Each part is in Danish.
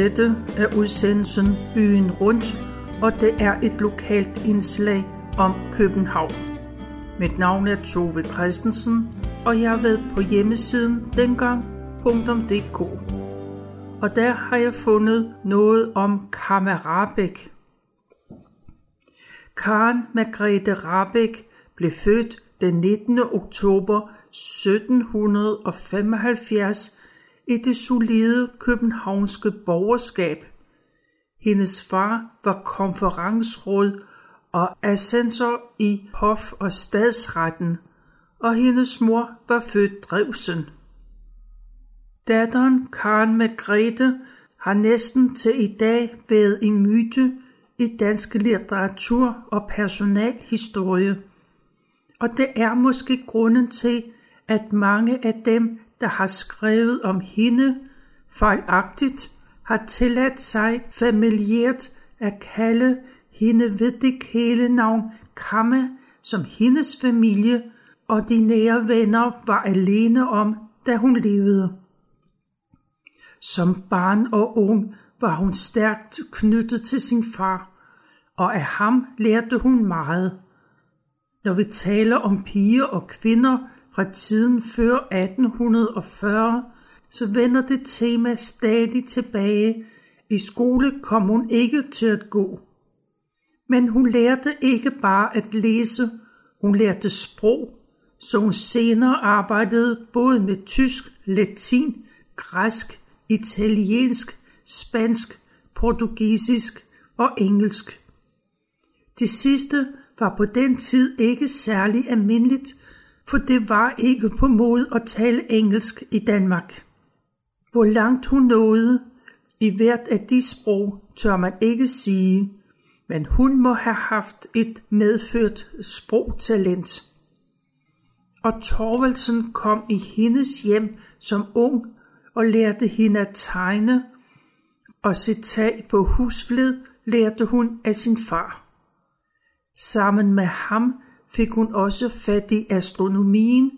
Dette er udsendelsen Byen Rundt, og det er et lokalt indslag om København. Mit navn er Tove Christensen, og jeg har været på hjemmesiden dengang.dk. Og der har jeg fundet noget om Kammerabæk. Karen Margrethe Rabeck blev født den 19. oktober 1775 i det solide københavnske borgerskab. Hendes far var konferensråd og assessor i hof- og stadsretten, og hendes mor var født Drevsen. Datteren Karen Margrethe har næsten til i dag været en myte i dansk litteratur og personalhistorie. Og det er måske grunden til, at mange af dem, der har skrevet om hende, fejlagtigt har tilladt sig familiært at kalde hende ved det kælenavn Kamme, som hendes familie og de nære venner var alene om, da hun levede. Som barn og ung var hun stærkt knyttet til sin far, og af ham lærte hun meget. Når vi taler om piger og kvinder fra tiden før 1840, så vender det tema stadig tilbage. I skole kom hun ikke til at gå. Men hun lærte ikke bare at læse, hun lærte sprog, så hun senere arbejdede både med tysk, latin, græsk, italiensk, spansk, portugisisk og engelsk. Det sidste var på den tid ikke særlig almindeligt, for det var ikke på mod at tale engelsk i Danmark. Hvor langt hun nåede i hvert af de sprog, tør man ikke sige, men hun må have haft et medført sprogtalent. Og Torvaldsen kom i hendes hjem som ung og lærte hende at tegne, og sit tag på husfled lærte hun af sin far. Sammen med ham fik hun også fat i astronomien,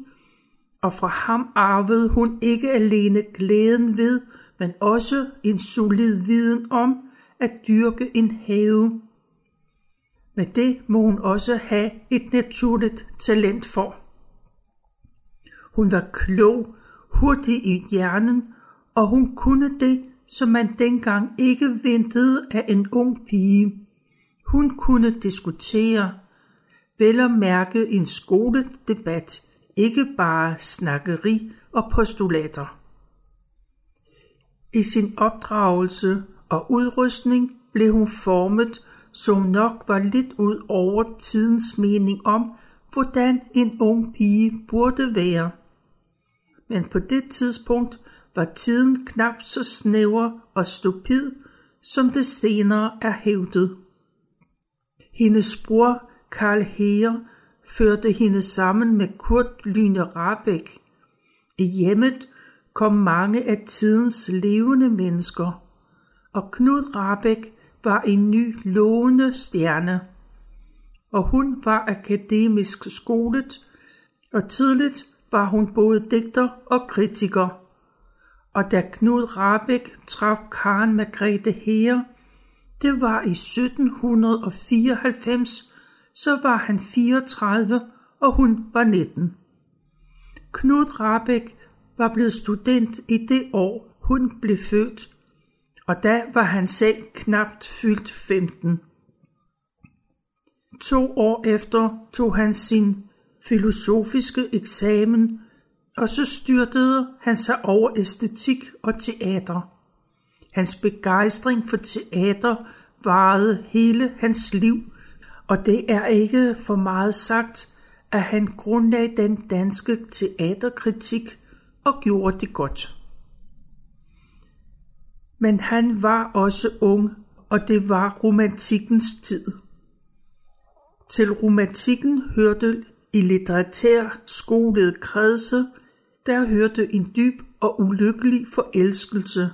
og fra ham arvede hun ikke alene glæden ved, men også en solid viden om at dyrke en have. Men det må hun også have et naturligt talent for. Hun var klog, hurtig i hjernen, og hun kunne det, som man dengang ikke ventede af en ung pige. Hun kunne diskutere, vel at mærke en skoledebat, ikke bare snakkeri og postulater. I sin opdragelse og udrustning blev hun formet, som nok var lidt ud over tidens mening om, hvordan en ung pige burde være. Men på det tidspunkt var tiden knap så snæver og stupid, som det senere er hævdet. Hendes bror Karl Heer førte hende sammen med Kurt Lyne Rabeck. I hjemmet kom mange af tidens levende mennesker, og Knud Rabeck var en ny lovende stjerne. Og hun var akademisk skolet, og tidligt var hun både digter og kritiker. Og da Knud Rabeck traf Karen Margrethe Heer, det var i 1794, så var han 34, og hun var 19. Knud Rabeck var blevet student i det år, hun blev født, og da var han selv knapt fyldt 15. To år efter tog han sin filosofiske eksamen, og så styrtede han sig over æstetik og teater. Hans begejstring for teater varede hele hans liv, og det er ikke for meget sagt, at han grundlagde den danske teaterkritik og gjorde det godt. Men han var også ung, og det var romantikkens tid. Til romantikken hørte i litterær skolede kredse, der hørte en dyb og ulykkelig forelskelse.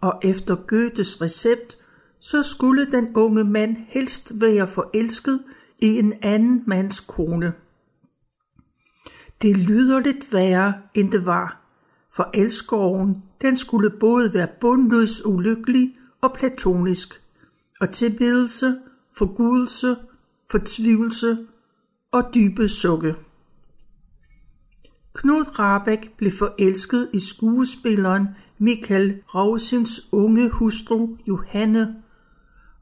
Og efter Goethes recept, så skulle den unge mand helst være forelsket i en anden mands kone. Det lyder lidt værre, end det var, for elskoven, den skulle både være bundløs ulykkelig og platonisk, og tilbedelse, forgudelse, fortvivlelse og dybe sukke. Knud Rabeck blev forelsket i skuespilleren Michael Rausins unge hustru Johanne,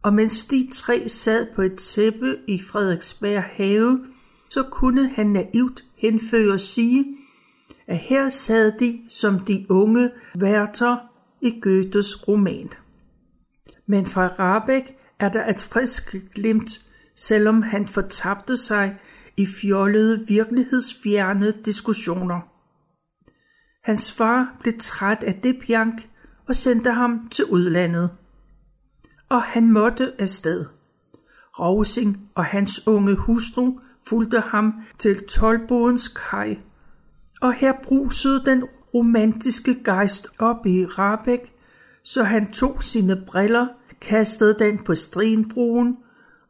og mens de tre sad på et tæppe i Frederiksberg have, så kunne han naivt henføre sige, at her sad de som de unge værter i Goethes roman. Men fra Rabeck er der et frisk glimt, selvom han fortabte sig i fjollede virkelighedsfjerne diskussioner. Hans far blev træt af det pjank og sendte ham til udlandet. Og han måtte afsted. Rosing og hans unge hustru fulgte ham til Tolbodens kaj. Og her brusede den romantiske gejst op i Rabeck, så han tog sine briller, kastede den på strinbroen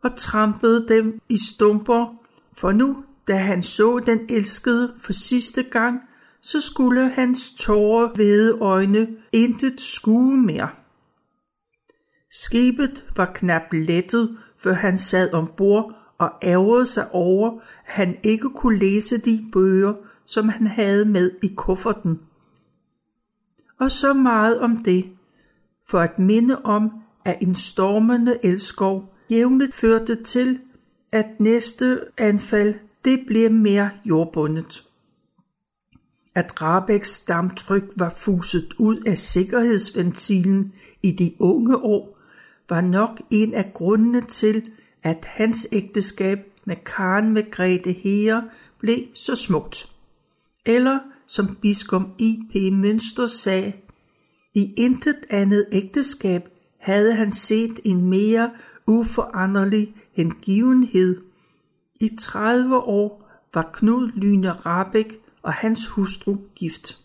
og trampede dem i stumper, for nu, da han så den elskede for sidste gang, så skulle hans tårer hvide øjne intet skue mere. Skibet var knap lettet, før han sad ombord og ærgede sig over, at han ikke kunne læse de bøger, som han havde med i kufferten. Og så meget om det, for at minde om, at en stormende elskov jævnligt førte til, at næste anfald det blev mere jordbundet. At Rabeks damptryk var fuset ud af sikkerhedsventilen i de unge år, var nok en af grundene til, at hans ægteskab med Karen Margrethe Heer blev så smukt. Eller som biskop I.P. Mønster sagde, i intet andet ægteskab havde han set en mere uforanderlig hengivenhed. I 30 år var Knud Lyne Rabeck og hans hustru gift.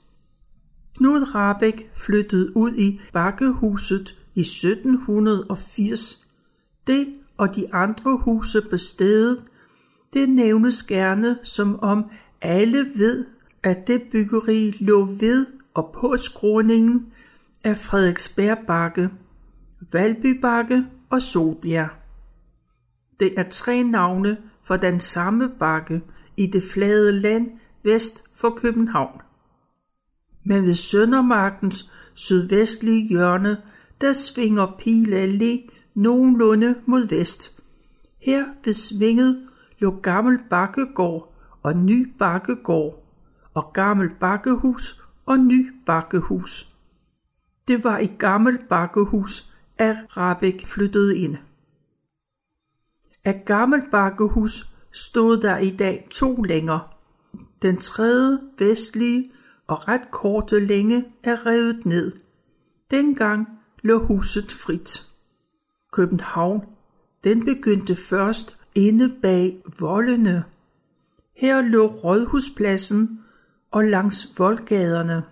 Knud Rabeck flyttede ud i Bakkehuset i 1780. Det og de andre huse på stedet, det nævnes gerne som om alle ved, at det byggeri lå ved og på skråningen af Frederiksberg Bakke, Valby Bakke og Solbjerg. Det er tre navne for den samme bakke i det flade land vest for København. Men ved Søndermarkens sydvestlige hjørne, der svinger Pile Allé nogenlunde mod vest. Her ved svinget lå gammel bakkegård og ny bakkegård, og gammel bakkehus og ny bakkehus. Det var i gammel bakkehus, at Rabeck flyttede ind. Af gammel bakkehus stod der i dag to længer. Den tredje vestlige og ret korte længe er revet ned. Dengang lå huset frit. København, den begyndte først inde bag voldene. Her lå Rådhuspladsen og langs voldgaderne.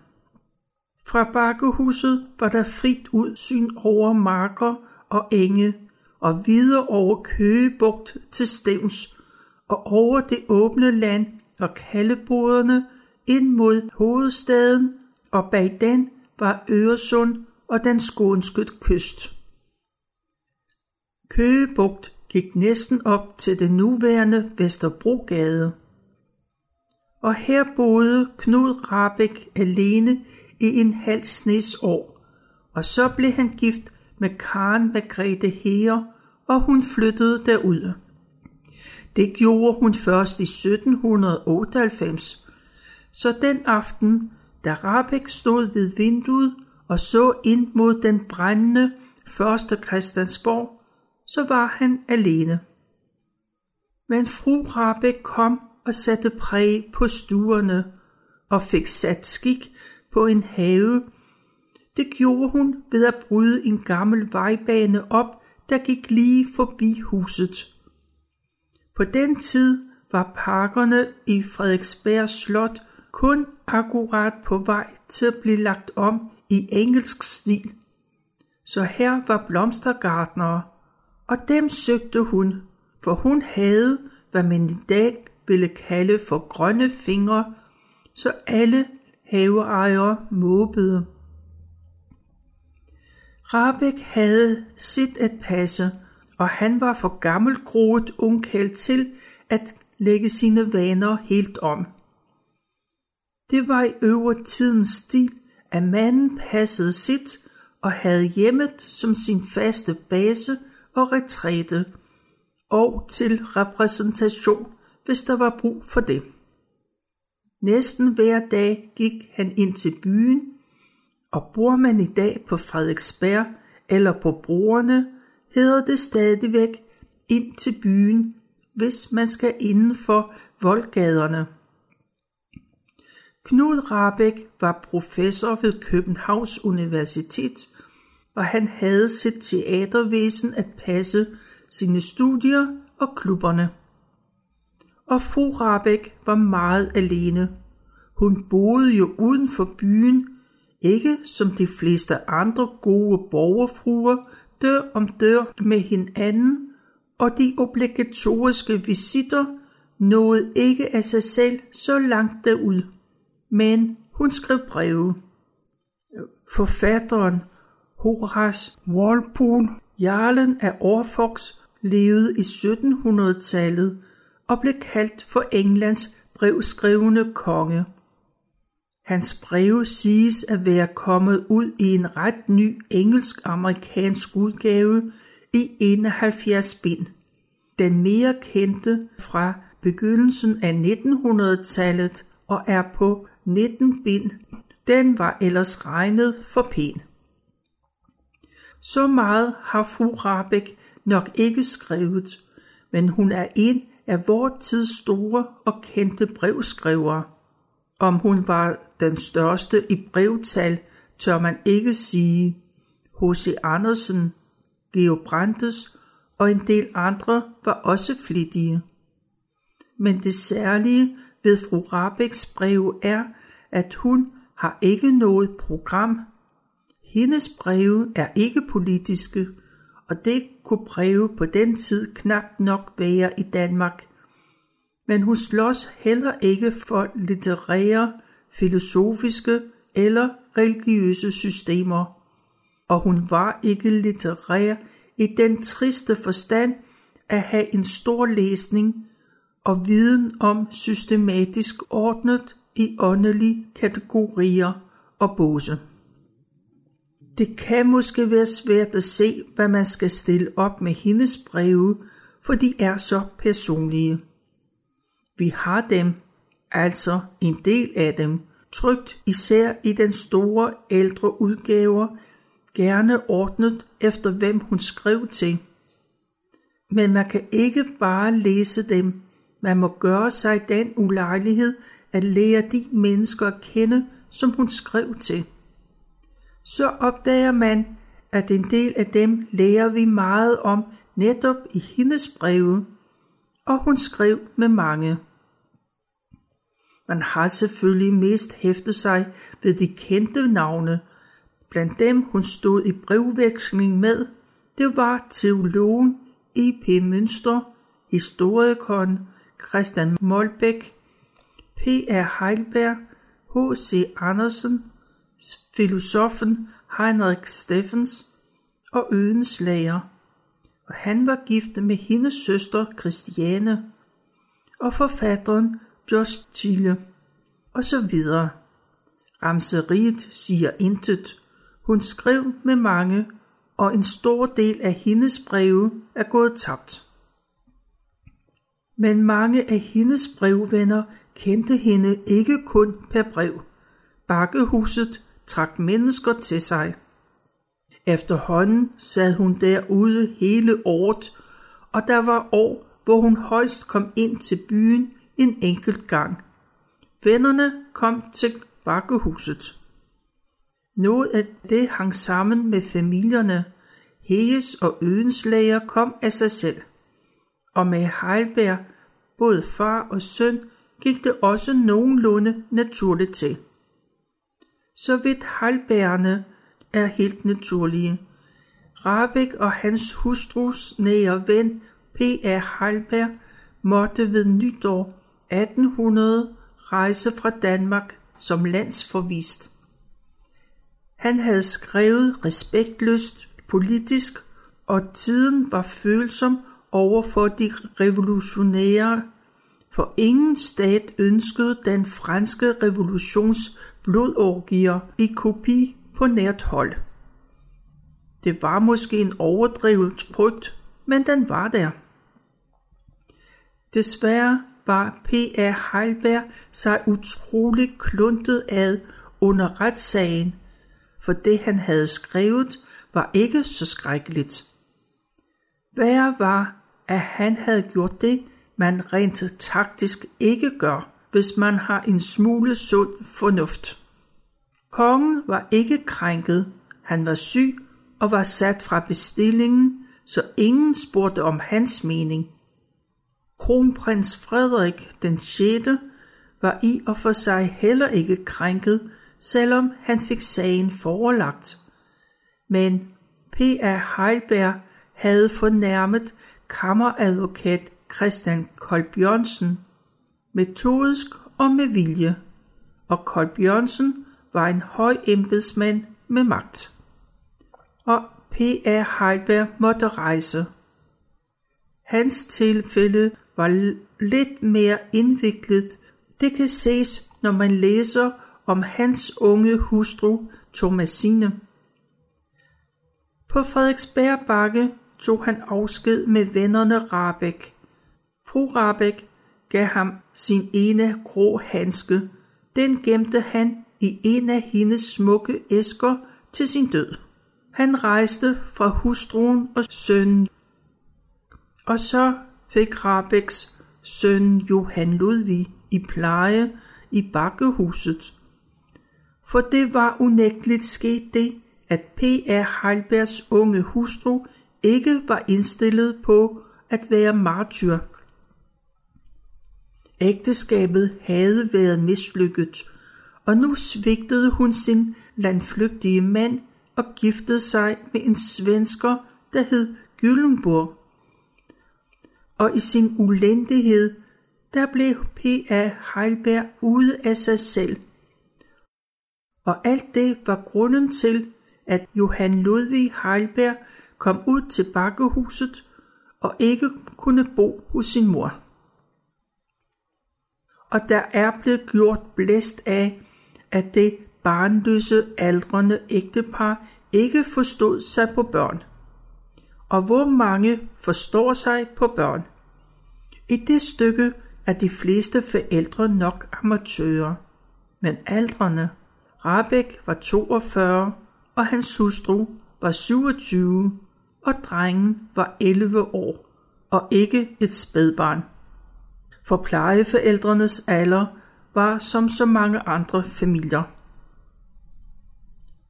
Fra bakkehuset var der frit udsyn over marker og enge og videre over Køgebugt til Stevns og over det åbne land og kaldeboderne ind mod hovedstaden, og bag den var Øresund og den skånske kyst. Køgebugt gik næsten op til den nuværende Vesterbrogade. Og her boede Knud Rabeck alene i en halv snes år, og så blev han gift med Karen Margrethe Heer, og hun flyttede derud. Det gjorde hun først i 1798, så den aften, da Rabeck stod ved vinduet og så ind mod den brændende første Christiansborg, så var han alene. Men fru Rabeck kom og satte præg på stuerne og fik sat skik på en have. Det gjorde hun ved at bryde en gammel vejbane op, der gik lige forbi huset. På den tid var parkerne i Frederiksberg Slot kun akkurat på vej til at blive lagt om i engelsk stil. Så her var blomstergardnere, og dem søgte hun, for hun havde, hvad man i dag ville kalde for grønne fingre, så alle haveejere måbede. Rabeck havde sit at passe, og han var for gammelgroet ungkald til at lægge sine vaner helt om. Det var i øvrigt tidens stil, at manden passede sit og havde hjemmet som sin faste base og retræte, og til repræsentation, hvis der var brug for det. Næsten hver dag gik han ind til byen, og bor man i dag på Frederiksberg eller på broerne, hedder det stadigvæk ind til byen, hvis man skal inden for voldgaderne. Knud Rabeck var professor ved Københavns Universitet, og han havde sit teatervæsen at passe sine studier og klubberne. Og fru Rabeck var meget alene. Hun boede jo uden for byen, ikke som de fleste andre gode borgerfruer dør om dør med hinanden, og de obligatoriske visitter nåede ikke af sig selv så langt derud. Men hun skrev breve. Forfatteren Horace Walpole, jarlen af Orfox, levede i 1700-tallet og blev kaldt for Englands brevskrivende konge. Hans breve siges at være kommet ud i en ret ny engelsk-amerikansk udgave i 71 bind. Den mere kendte fra begyndelsen af 1900-tallet og er på 19 bind. Den var ellers regnet for pæn. Så meget har fru Rabeck nok ikke skrevet, men hun er en af vores tids store og kendte brevskrivere. Om hun var den største i brevtal, tør man ikke sige. H.C. Andersen, Geo Brandes og en del andre var også flittige. Men det særlige ved fru Rabeks breve er, at hun har ikke noget program. Hendes breve er ikke politiske, og det kunne breve på den tid knap nok være i Danmark. Men hun slås heller ikke for litterære, filosofiske eller religiøse systemer, og hun var ikke litterær i den triste forstand at have en stor læsning og viden om systematisk ordnet i åndelige kategorier og båse. Det kan måske være svært at se, hvad man skal stille op med hendes breve, for de er så personlige. Vi har dem, altså en del af dem, trygt især i den store ældre udgaver, gerne ordnet efter hvem hun skrev til. Men man kan ikke bare læse dem, man må gøre sig den ulejlighed at lære de mennesker at kende, som hun skrev til. Så opdager man, at en del af dem lærer vi meget om netop i hendes breve, og hun skrev med mange. Man har selvfølgelig mest hæftet sig ved de kendte navne. Blandt dem hun stod i brevveksling med, det var teologen E.P. Mønster, historikeren Christian Molbæk, P.R. H. H.C. Andersen, filosofen Heinrich Steffens og Ødens lærer. Og han var gift med hendes søster Christiane og forfatteren Josh Chile og så videre. Ramseriet siger intet. Hun skrev med mange, og en stor del af hendes breve er gået tabt men mange af hendes brevvenner kendte hende ikke kun per brev. Bakkehuset trak mennesker til sig. Efterhånden sad hun derude hele året, og der var år, hvor hun højst kom ind til byen en enkelt gang. Vennerne kom til bakkehuset. Noget af det hang sammen med familierne. Heges og Øens læger kom af sig selv og med Heilberg, både far og søn, gik det også nogenlunde naturligt til. Så vidt Heilbergerne er helt naturlige. Rabeck og hans hustrus nære ven P.A. Heilberg måtte ved nytår 1800 rejse fra Danmark som landsforvist. Han havde skrevet respektløst politisk, og tiden var følsom over for de revolutionære, for ingen stat ønskede den franske revolutions blodorgier i kopi på nært hold. Det var måske en overdrevet frygt, men den var der. Desværre var P.A. Heilberg sig utrolig kluntet ad under retssagen, for det han havde skrevet var ikke så skrækkeligt. Værre var, at han havde gjort det, man rent taktisk ikke gør, hvis man har en smule sund fornuft. Kongen var ikke krænket, han var syg og var sat fra bestillingen, så ingen spurgte om hans mening. Kronprins Frederik den 6. var i og for sig heller ikke krænket, selvom han fik sagen forelagt. Men P.A. Heilberg havde fornærmet kammeradvokat Christian Kolbjørnsen metodisk og med vilje, og Kolbjørnsen var en høj embedsmand med magt. Og P.A. Heilberg måtte rejse. Hans tilfælde var lidt mere indviklet. Det kan ses, når man læser om hans unge hustru Thomasine. På Frederiksberg Bakke tog han afsked med vennerne Rabeck. Fru Rabeck gav ham sin ene grå handske. Den gemte han i en af hendes smukke æsker til sin død. Han rejste fra hustruen og sønnen. Og så fik Rabeks søn Johan Ludvig i pleje i bakkehuset. For det var unægteligt sket det, at P.R. Heilbergs unge hustru ikke var indstillet på at være martyr. Ægteskabet havde været mislykket, og nu svigtede hun sin landflygtige mand og giftede sig med en svensker, der hed Gyllenborg. Og i sin ulendighed, der blev P.A. Heilberg ude af sig selv. Og alt det var grunden til, at Johan Ludvig Heilberg kom ud til bakkehuset og ikke kunne bo hos sin mor. Og der er blevet gjort blæst af, at det barnløse aldrende ægtepar ikke forstod sig på børn. Og hvor mange forstår sig på børn? I det stykke er de fleste forældre nok amatører. Men aldrene, Rabeck var 42, og hans hustru var 27, og drengen var 11 år, og ikke et spædbarn. For plejeforældrenes alder var som så mange andre familier.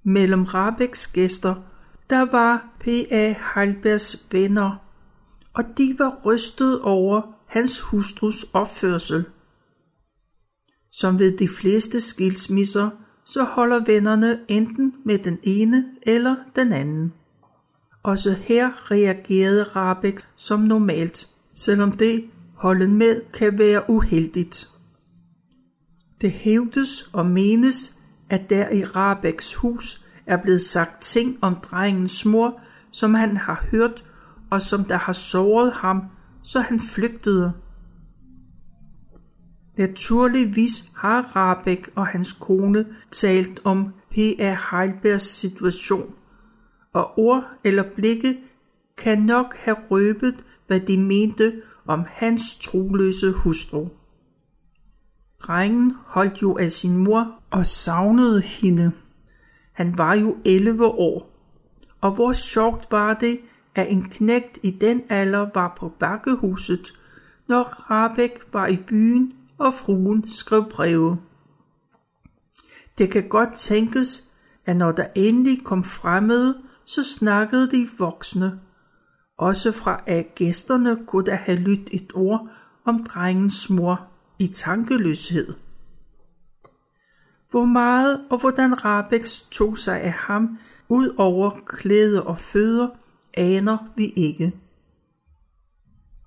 Mellem Rabeks gæster, der var P.A. Heilbergs venner, og de var rystet over hans hustrus opførsel. Som ved de fleste skilsmisser, så holder vennerne enten med den ene eller den anden. Også her reagerede Rabeck som normalt, selvom det holden med kan være uheldigt. Det hævdes og menes, at der i Rabeks hus er blevet sagt ting om drengens mor, som han har hørt, og som der har såret ham, så han flygtede. Naturligvis har Rabeck og hans kone talt om P.A. Heilbergs situation, og ord eller blikke kan nok have røbet, hvad de mente om hans troløse hustru. Drengen holdt jo af sin mor og savnede hende. Han var jo 11 år, og hvor sjovt var det, at en knægt i den alder var på bakkehuset, når Rabeck var i byen, og fruen skrev breve. Det kan godt tænkes, at når der endelig kom fremmede, så snakkede de voksne. Også fra af gæsterne kunne der have lyttet et ord om drengens mor i tankeløshed. Hvor meget og hvordan Rabex tog sig af ham, ud over klæde og fødder, aner vi ikke.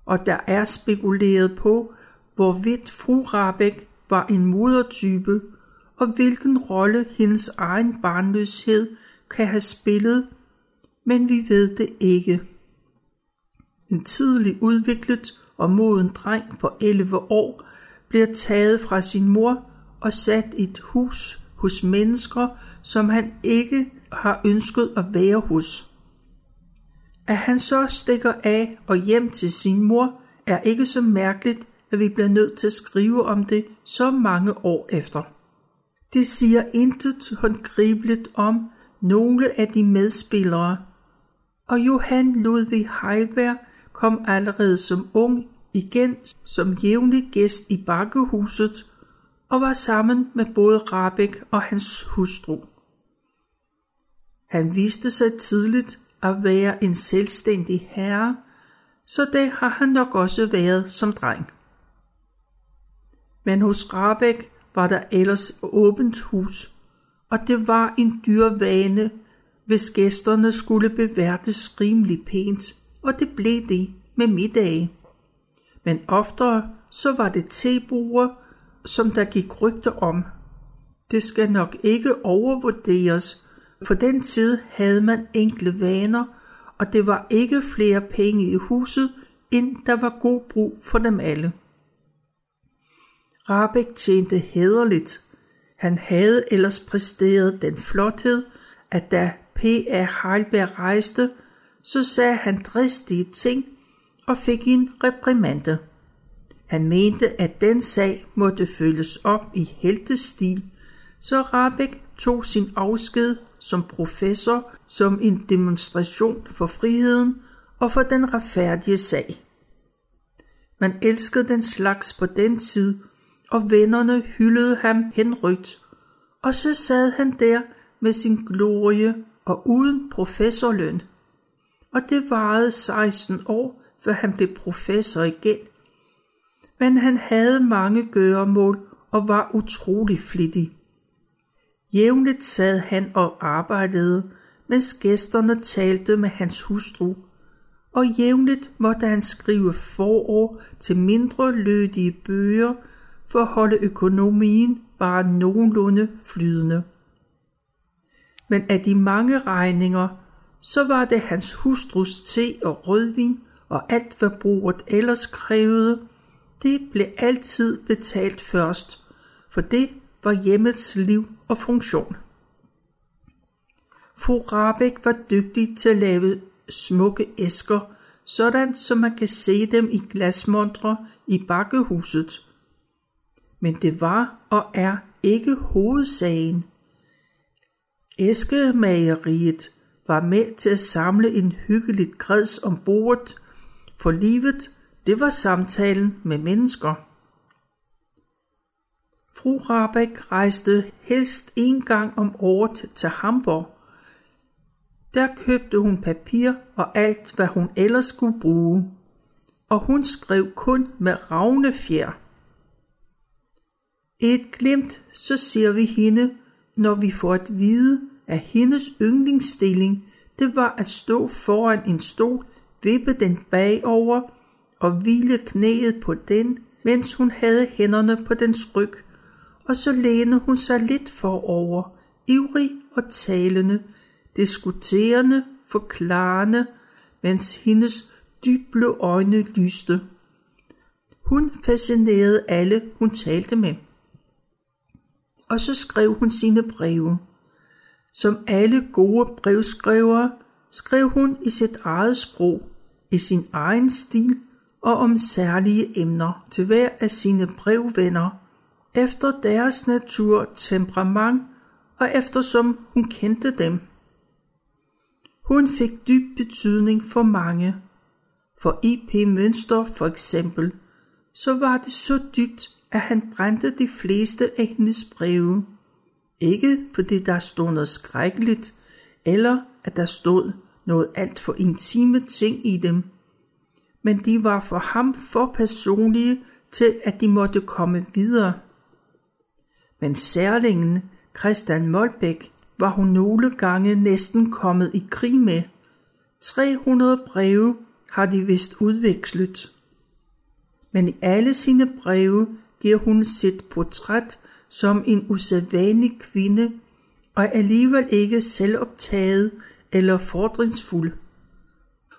Og der er spekuleret på, hvorvidt fru Rabeck var en modertype, og hvilken rolle hendes egen barnløshed kan have spillet, men vi ved det ikke. En tidlig udviklet og moden dreng på 11 år bliver taget fra sin mor og sat i et hus hos mennesker, som han ikke har ønsket at være hos. At han så stikker af og hjem til sin mor, er ikke så mærkeligt, at vi bliver nødt til at skrive om det så mange år efter. Det siger intet håndgribeligt om nogle af de medspillere, og Johan Ludvig Heiberg kom allerede som ung igen som jævnlig gæst i bakkehuset og var sammen med både Rabeck og hans hustru. Han viste sig tidligt at være en selvstændig herre, så det har han nok også været som dreng. Men hos Rabeck var der ellers åbent hus, og det var en dyr vane, hvis gæsterne skulle beværtes rimelig pænt, og det blev det med middage. Men oftere så var det tebruger, som der gik rygter om. Det skal nok ikke overvurderes, for den tid havde man enkle vaner, og det var ikke flere penge i huset, end der var god brug for dem alle. Rabeck tjente hederligt. Han havde ellers præsteret den flothed, at da P.A. Heilberg rejste, så sagde han dristige ting og fik en reprimande. Han mente, at den sag måtte følges op i heltestil, så Rabeck tog sin afsked som professor som en demonstration for friheden og for den retfærdige sag. Man elskede den slags på den tid, og vennerne hyldede ham henrygt, og så sad han der med sin glorie og uden professorløn. Og det varede 16 år, før han blev professor igen. Men han havde mange gøremål og var utrolig flittig. Jævnligt sad han og arbejdede, mens gæsterne talte med hans hustru, og jævnligt måtte han skrive forår til mindre lødige bøger for at holde økonomien bare nogenlunde flydende. Men af de mange regninger, så var det hans hustrus te og rødvin og alt hvad bruget ellers krævede, det blev altid betalt først, for det var hjemmets liv og funktion. Fru Rabeck var dygtig til at lave smukke æsker, sådan som man kan se dem i glasmontre i bakkehuset. Men det var og er ikke hovedsagen. Æskemageriet var med til at samle en hyggeligt kreds om bordet, for livet, det var samtalen med mennesker. Fru Rabeck rejste helst en gang om året til Hamburg. Der købte hun papir og alt, hvad hun ellers skulle bruge, og hun skrev kun med ravnefjer. Et glimt, så ser vi hende, når vi får at vide, at hendes yndlingsstilling, det var at stå foran en stol, vippe den bagover og hvile knæet på den, mens hun havde hænderne på dens ryg og så lænede hun sig lidt forover, ivrig og talende, diskuterende, forklarende, mens hendes dyble øjne lyste. Hun fascinerede alle, hun talte med. Og så skrev hun sine breve. Som alle gode brevskrivere skrev hun i sit eget sprog, i sin egen stil og om særlige emner til hver af sine brevvenner – efter deres natur, temperament og eftersom hun kendte dem. Hun fik dyb betydning for mange. For I.P. Mønster for eksempel, så var det så dybt, at han brændte de fleste af hendes breve. Ikke fordi der stod noget skrækkeligt, eller at der stod noget alt for intime ting i dem, men de var for ham for personlige til, at de måtte komme videre. Men særlingen Christian Molbæk var hun nogle gange næsten kommet i krig med. 300 breve har de vist udvekslet. Men i alle sine breve giver hun sit portræt som en usædvanlig kvinde, og alligevel ikke selvoptaget eller fordringsfuld.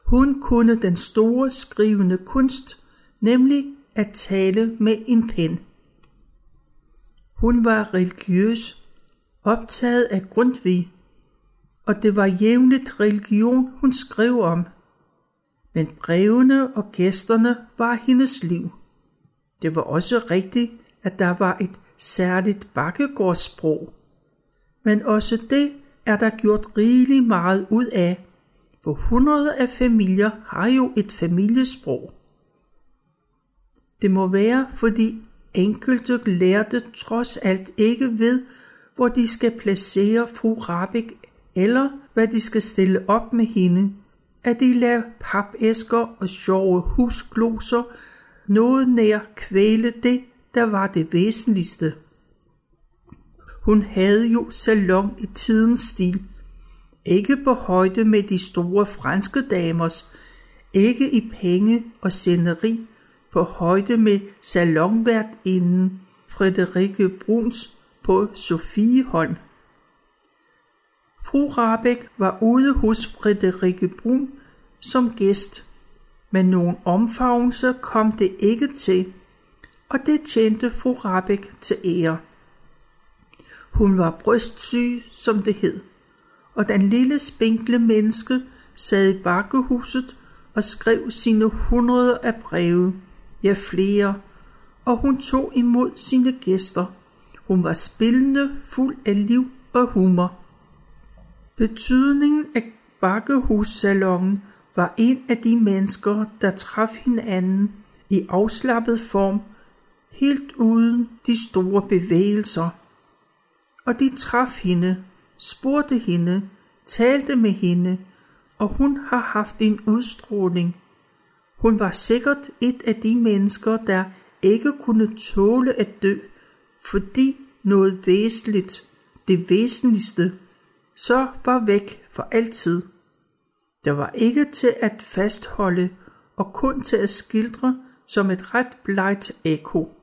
Hun kunne den store skrivende kunst, nemlig at tale med en pen. Hun var religiøs, optaget af Grundtvig, og det var jævnligt religion, hun skrev om. Men brevene og gæsterne var hendes liv. Det var også rigtigt, at der var et særligt bakkegårdssprog. Men også det er der gjort rigeligt meget ud af, for hundrede af familier har jo et familiesprog. Det må være, fordi enkelte lærte trods alt ikke ved, hvor de skal placere fru Rabik, eller hvad de skal stille op med hende, at de lader papæsker og sjove husgloser noget nær kvæle det, der var det væsentligste. Hun havde jo salon i tidens stil, ikke på højde med de store franske damers, ikke i penge og sceneri, på højde med salonværtinden Frederikke Bruns på Sofieholm. Fru Rabeck var ude hos Frederikke Brun som gæst, men nogen omfavnelse kom det ikke til, og det tjente fru Rabeck til ære. Hun var brystsyg, som det hed, og den lille spinkle menneske sad i bakkehuset og skrev sine hundrede af breve, ja flere, og hun tog imod sine gæster. Hun var spillende, fuld af liv og humor. Betydningen af bakkehussalongen var en af de mennesker, der traf hinanden i afslappet form, helt uden de store bevægelser. Og de traf hende, spurgte hende, talte med hende, og hun har haft en udstråling. Hun var sikkert et af de mennesker, der ikke kunne tåle at dø, fordi noget væsentligt, det væsentligste, så var væk for altid. Der var ikke til at fastholde og kun til at skildre som et ret blegt ekko.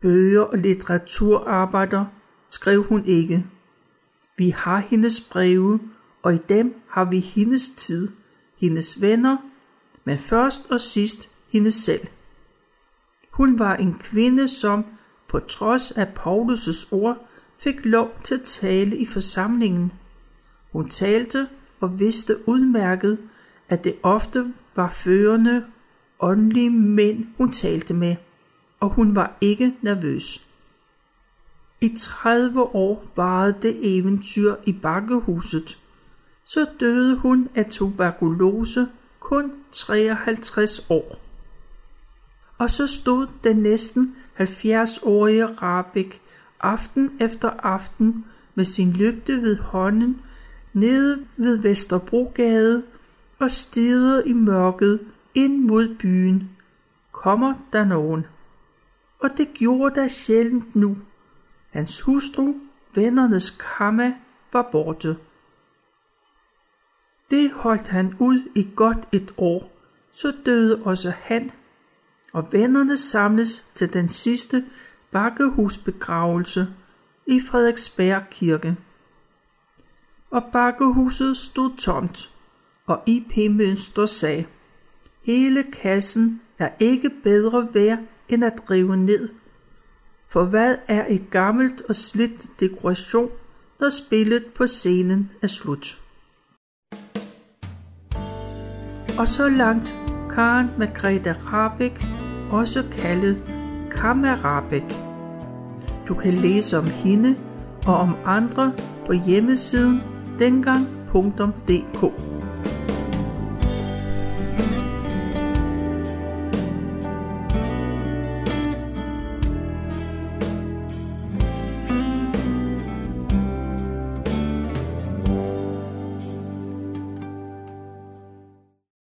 Bøger og litteraturarbejder skrev hun ikke. Vi har hendes breve, og i dem har vi hendes tid, hendes venner, men først og sidst hendes selv. Hun var en kvinde, som på trods af Paulus' ord fik lov til at tale i forsamlingen. Hun talte og vidste udmærket, at det ofte var førende åndelige mænd, hun talte med, og hun var ikke nervøs. I 30 år varede det eventyr i bakkehuset. Så døde hun af tuberkulose kun 53 år. Og så stod den næsten 70-årige Rabik aften efter aften med sin lygte ved hånden nede ved Vesterbrogade og stirrede i mørket ind mod byen. Kommer der nogen? Og det gjorde der sjældent nu. Hans hustru, vennernes kamma, var borte. Det holdt han ud i godt et år, så døde også han, og vennerne samles til den sidste bakkehusbegravelse i Frederiksberg Kirke. Og bakkehuset stod tomt, og I.P. Mønster sagde, hele kassen er ikke bedre værd end at drive ned. For hvad er et gammelt og slidt dekoration, når spillet på scenen er slut? Og så langt Karen Margrethe Rabeck, også kaldet Kammerabæk. Du kan læse om hende og om andre på hjemmesiden dengang.dk.